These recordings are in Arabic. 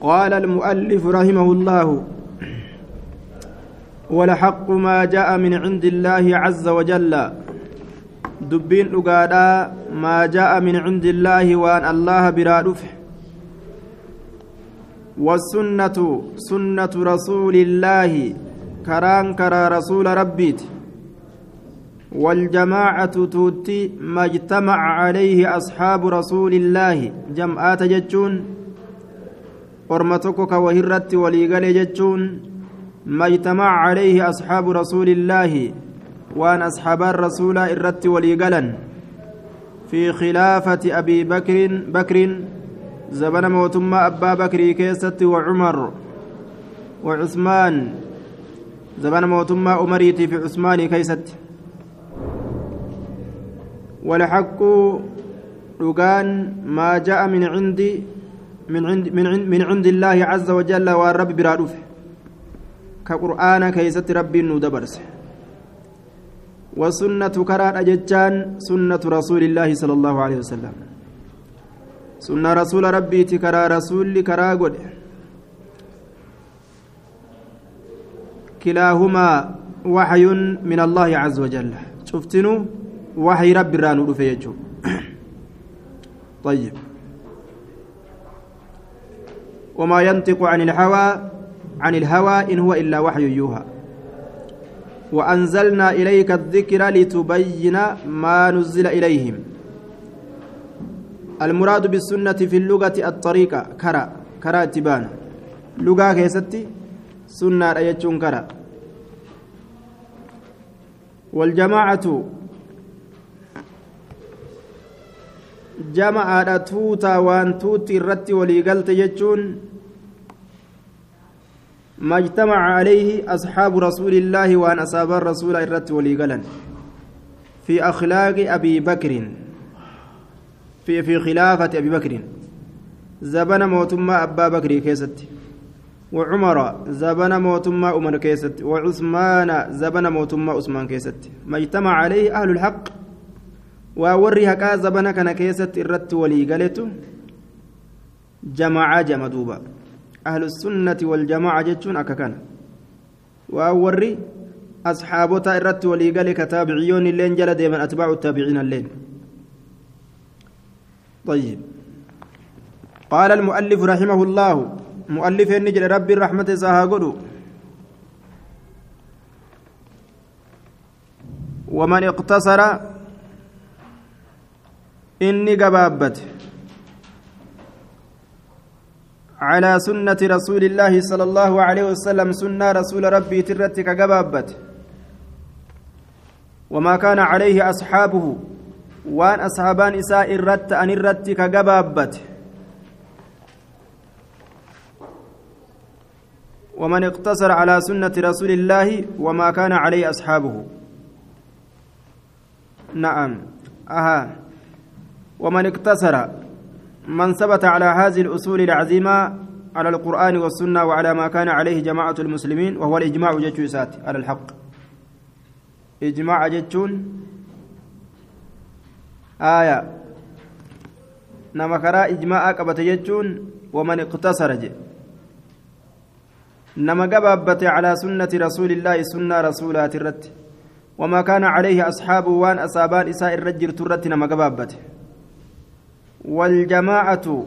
قال المؤلف رحمه الله ولحق ما جاء من عند الله عز وجل. دبين أقادا ما جاء من عند الله وأن الله برادفه والسنة سنة رسول الله. كران كرا رسول ربيت. والجماعة توتي ما اجتمع عليه أصحاب رسول الله. جمعات جتشون. أرمتك وهرت وليقل جتشون ما اجتمع عليه أصحاب رسول الله وأن أصحاب الرسول إرت وليقلا في خلافة أبي بكر بكر زمن موتما أبا بكر كيست وعمر وعثمان زمن موتما أمريتي في عثمان كيست والحق رقان ما جاء من عند من عند من عند, من عند الله عز وجل والرب برادوف كقرآن كيست ربي ندبرس والسنة كراد أججان سنة رسول الله صلى الله عليه وسلم. سنة رسول ربي تكرا رسول كرا قد. كلاهما وحي من الله عز وجل. شفتنو وحي رب الرانو فيجو طيب. وما ينطق عن الهوى عن الهوى إن هو إلا وحي يوحى. وأنزلنا إليك الذكر لتبين ما نزل إليهم. المراد بالسنة في اللغة الطريقة كرا كرا تبان لغة كيستي سنة أيتشون كرا. والجماعة جماعة توتا وان توتي الرتي وليقلت يجون. ما اجتمع عليه أصحاب رسول الله وأن أصاب الرسول الرت وليقلا في أخلاق أبي بكر. في في خلافة أبي بكر. زبن موتما أبا بكر كيست. وعمر زبن موتما عمر كيست. وعثمان زبن موتما عثمان كيست. ما اجتمع عليه أهل الحق. ووري هكا زبن كان كيست الرت وليقلته جماعة جمدوبا أهل السنة والجماعة جتون أككنا وأوري أصحابتا الرت وليقل كتابعيون اللين جل ديما أتباع التابعين اللين طيب قال المؤلف رحمه الله مؤلف النجل رب الرحمة ساهقلوا ومن اقتصر إني قبابت على سنة رسول الله صلى الله عليه وسلم سنة رسول ربي ترتك قبابت وما كان عليه أصحابه وان أصحابان إساء الرت أن الرتك قبابت ومن اقتصر على سنة رسول الله وما كان عليه أصحابه نعم أها ومن اقتصر من ثبت على هذه الأصول العظيمة على القرآن والسنة وعلى ما كان عليه جماعة المسلمين وهو الإجماع جتشوسات على الحق. إجماع جتشون. آية. نما كرا إجماع قبت جتشون ومن اقتصر جي. نما قبابت على سنة رسول الله سنة رسولات الرت. وما كان عليه أصحابه وان أصابان إساء الرجل ترت نما قبابته والجماعة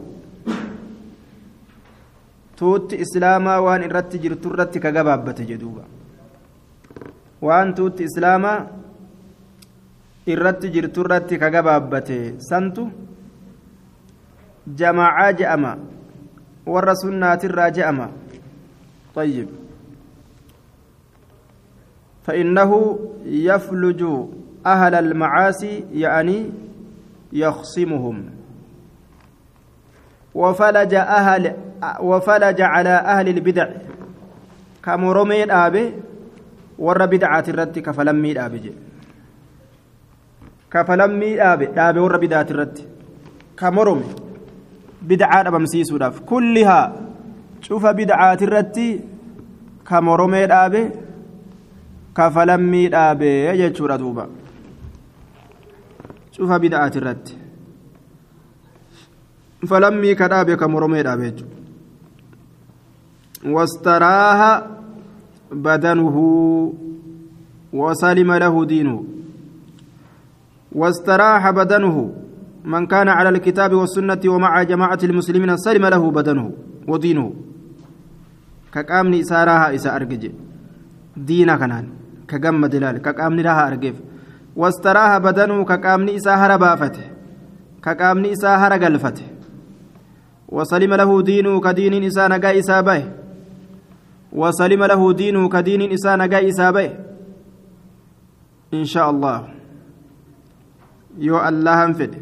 توت إسلاما وان إرت جرت الرت كجبابة جدوبا وان توت إسلاما إرت جرت الرت كجبابة سنتو جماعة جأما. والرسولنا الراجأما طيب. فإنه يفلج أهل المعاصي يعني يخصمهم. وفلج أهل وفلج على أهل البدع. كمرمي الآبي ور بدعات الرد كفلمي الآبي كفلمي الآبي الآبي ور بدعات الرد. كمرمي بدعات أبمسيس كلها شوف بدعات الرد كمرمي الآبي كفلمي الآبي يجتشور دوبا. شوف بدعات الرد. Falammii ka dhaabe ka moromee dhaabe jechuudha واستراها بدنه وسلم له دينه واستراح بدنه من كان على الكتاب والسنة ومع جماعة المسلمين سلم له بدنه ودينه كقامني إسارها إسا أرجج دينا كنان كقام دلال كقامني لها أرجف واستراها بدنه كقامني إسا هربافته كقامني إسا هرقلفته وسلم له دينه كدين إسا نقا إسا به. وسلم له دينه كدين إسا نقا إسا به. إن شاء الله. يو الله فد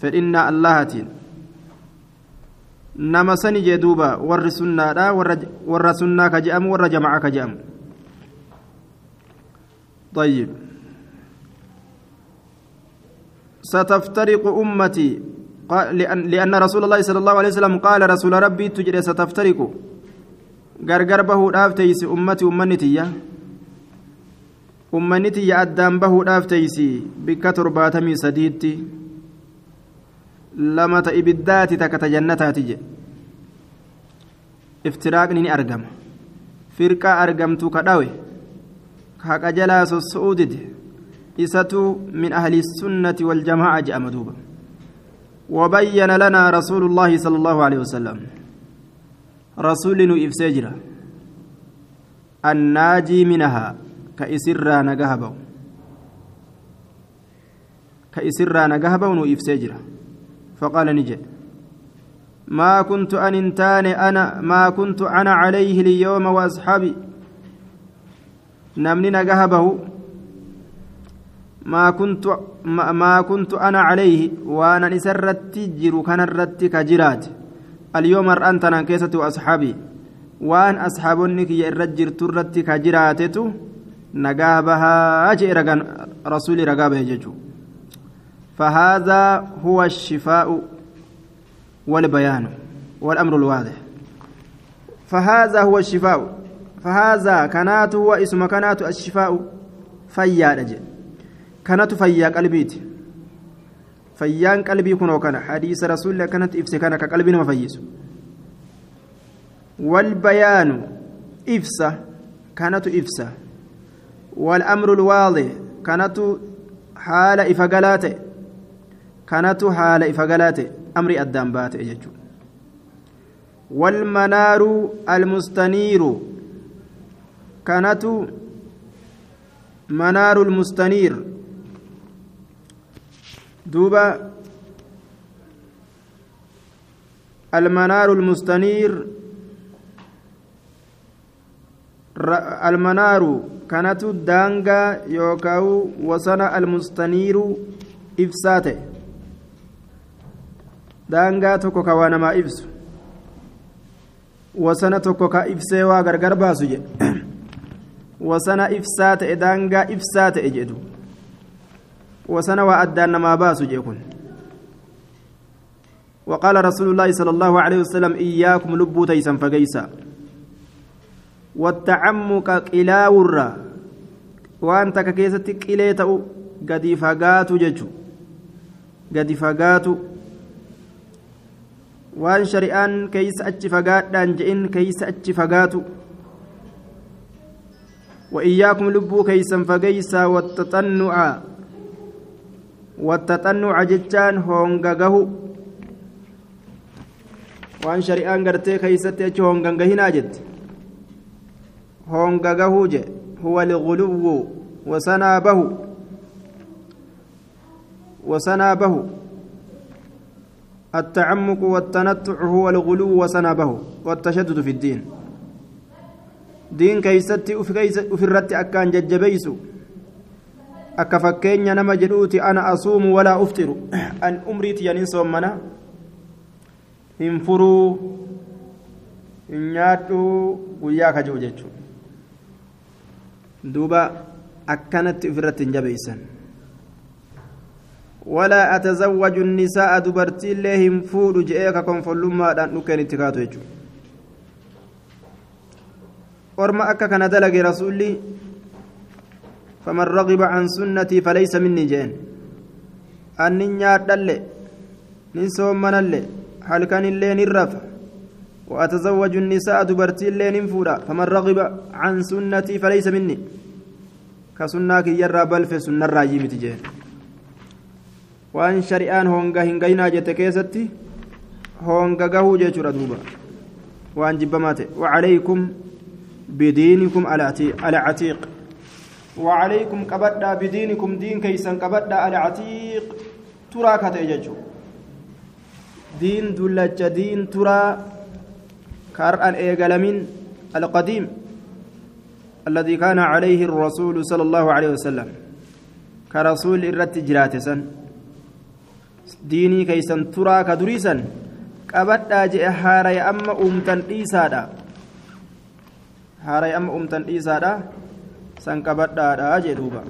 فإن اللهتين nama sani jee duuba warri sunnaadha warra sunnaa ka طيب. ستفترق أمتي لأن, رسول الله صلى الله عليه وسلم قال رسول ربي تجري ستفترق غرغر به دافتيس أمتي أمنتي أمنتي أدام به دافتيس بكتر باتمي سديدتي lama ta ibiddaati takka ta jannataati jedhe iftiraaqni ni argama firqaa argamtu ka dhawe haqa jalaa sosso'uu dide isatu min ahli sunnati waljamaaca je'ama duuba وبين لنا رسول الله صلى الله عليه وسلم. رسول إفسجرا الناجي منها كإسرى نجهبه. كإسرى نجهبه إفسجرا فقال نجي ما كنت أن انتان أنا ما كنت أنا عليه اليوم وأصحابي. نمني نجهبه. ما كنت ما, كنت أنا عليه وأنا نسرت جرو كان الرت كجرات اليوم أنتنا كيسة أصحابي وأن أصحابني كي الرجل ترت كجراتتو نجابها أجي رسول رقابة يجو فهذا هو الشفاء والبيان والأمر الواضح. فهذا هو الشفاء. فهذا كانت هو اسم كانت الشفاء. فيا رجل. كانت فيا قلبيت فيان قلبي كنو كان حديث رسول الله كانت إفسي كان كقلبي ما فيس والبيان إفسة كانت إفسة والأمر الواضح كانت حال إفقالاته kanatu haala ifa galaate. Amri addaan baate jechuudha. Walmanaaru almustaniiru kanatu duuba المنار المستنير المنار كانت دانغا يوكاو وصنا المستنير إفساته daangaa tokko ka waa namaa ibsu wasana tokko ka ibsee waa gargar baasu jedhe wasana ibsaa ta'e daangaa ibsaa ta'e jedhu addaan namaa baasu jee kun وقال رسول الله صلى الله عليه وسلم إياكم لبو تيسا فقيسا. والتعمق قلاورا وأنت كيستي قليتا قد فقاتو ججو. قد فقاتو. waan shari'aan keeysa achi fagaadhaan je'in keeysa achi fagaatu وإياكم لبوا كيسا فقيسا والتطنع والتطنع جتان هونغغه وان شريان غرتي كيستي اچ هونغغهنا جت هونغغه جه هو الغلو وسنابه وسنابه التعمق والتنطع هو الغلو وسنبه والتشدد في الدين دين كيستي وفي الرت أكان ججبيس akka fakkeenya nama jedhuuti ana asuumu walaa uftiru. An umrii tiyyaniin soommana hin furuu hin nyaadhuu guyyaa ka jiru jechuudha. Duuba akkanatti ofirratti hin jabeessan. Walaa atazawwaju nisaa'a dubartiillee hin fuudhu je'ee ka konfollummaadhaan dhukkeen itti kaatu jechuudha. Orma akka kana dalage rasuulli فمن رغب عن سنتي فليس مني جين. أني نيار دل ننسوم من اللي هل كان اللي نرف؟ وأتزوج النساء دبرتي اللين فولا فمن رغب عن سنتي فليس مني. كسناك يرى بل في سنة الراجيم تجاه وأن شريان هونغا هنغينا جتكيستي هونغا قهو جيشورا دوبا. وأن جبمات وعليكم بدينكم على عتيق. وعليكم كبدأ بدينكم دين كيسان كبدأ على عتيق ترى كتيجو دين دلج دين ترى كارأن إيقالمين القديم الذي كان عليه الرسول صلى الله عليه وسلم. كرسول الرت جراتسا ديني كيسن ترى كدريسا qabadhaa je'e haaraya amma uumtan dhiisaadha haaraya amma uumtan dhiisaadha qabadhaadha jee duuba